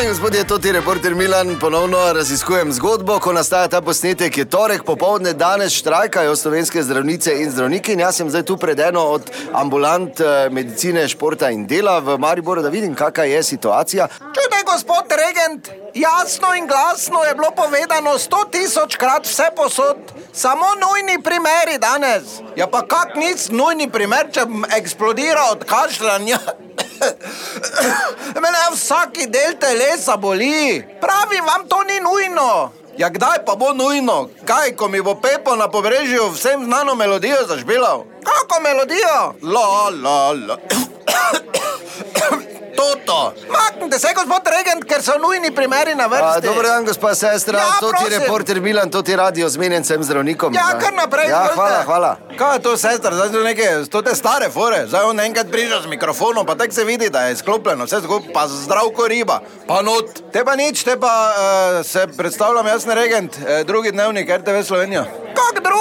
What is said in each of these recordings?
Dame in gospodje, to je reporter Milan, ponovno raziskujem zgodbo, ko nastaja ta posnetek, je torek popovdne, danes štrajkajo slovenske zdravnice in zdravniki. In jaz sem zdaj tu pred eno od ambulant eh, medicine, športa in dela v Mariboru, da vidim, kakšna je situacija. Čudaj, gospod regent, jasno in glasno je bilo povedano sto tisoč krat vse posod, samo nujni primeri danes. Ja, pa kak nic nujni primer, če bom eksplodiral od kašljanja. Vsaki del telesa boli. Pravim vam, to ni nujno. Ja, kdaj pa bo nujno? Kaj, ko mi bo Pepo na pobrežju vsem znano melodijo zažbelal? Kako melodijo? La, la, la. Toto. Maknite se, gospod regent, ker so nujni primeri na vrsti. Dober dan, gospa sestra, Ja, to ti prosim. reporter Milan, to ti radio zmenjencem zdravnikom. Ja, kar naprej. Ja, izvolite. hvala, hvala. Kaj je to, sestra, zdaj so neke, to te stare fore, zdaj on enkrat priža z mikrofonom, pa tako se vidi, da je sklopljeno, vse skupaj, pa zdravko riba, pa not. Te pa nič, te pa uh, se predstavljam, jaz ne regent, uh, drugi dnevnik RTV Slovenija. Kak drugi?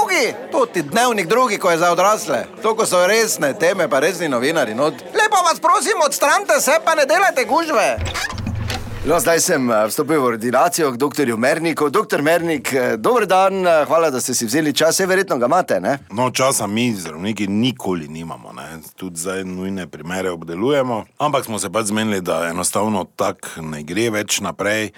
Ti dnevnik drugi, ko je za odrasle. To, ko so resne teme, pa resni novinari. Not. Lepo vas prosim, odstranite se, pa ne delajte gužve. No, zdaj sem eh, vstopil v ordinacijo k dr. Merniku. Doktor Mernik, eh, dober dan, eh, hvala, da ste si vzeli čas, vse verjetno ga imate, ne? No, časa mi, zdravniki, nikoli nimamo, ne? tudi zdaj nujne primere obdelujemo, ampak smo se pač zmenili, da enostavno tako ne gre več naprej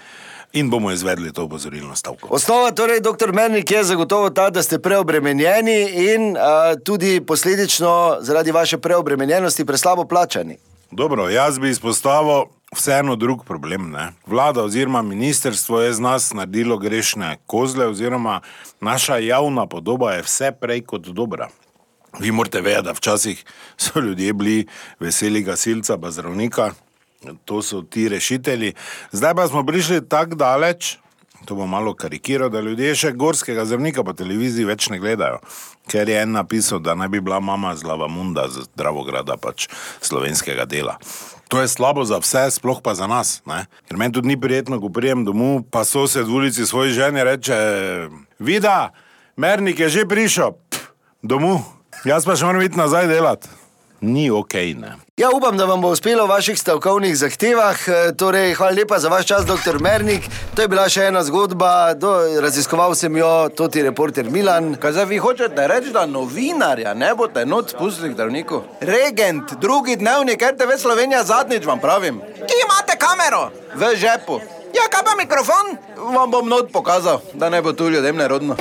in bomo izvedli to opozorilno stavko. Osnova, torej, doktor Mernik, je zagotovo ta, da ste preobremenjeni in uh, tudi posledično zaradi vaše preobremenjenosti preslabo plačani. Dobro, jaz bi izpostavil vseeno drug problem. Ne? Vlada oziroma ministerstvo je z nas naredilo grešne kozle, oziroma naša javna podoba je vse prej kot dobra. Vi morate vedeti, da včasih so ljudje bili veseli gasilca, pa zdravnika, to so ti rešitelji. Zdaj pa smo prišli tako daleč, to bo malo karikiral, da ljudje še gorskega zdravnika po televiziji več ne gledajo. Ker je en napisal, da naj bi bila mama zlava munda z Dravograda, pač slovenskega dela. To je slabo za vse, sploh pa za nas. Ne? Ker meni tudi ni prijetno, ko prijem domov, pa sosed v ulici svoji ženi reče: Vida, mernik je že prišel, domov, jaz pa še moram iti nazaj delati. Ni ok, ne. Ja, upam, da vam bo uspelo v vaših stavkovnih zahtevah. Eh, Torej, hvala lepa za vaš čas, doktor Mernik. To je bila še ena zgodba, do, raziskoval sem jo, to ti reporter Milan. Kaj zdaj vi hočete reči, da novinarja ne boste noč spustili k zdravniku? Regent, drugi dnevnik RTV Slovenija zadnjič vam pravim. Ki imate kamero? V žepu. Ja, kaj pa mikrofon? Vam bom not pokazal, da ne bo tu ljudem nerodno.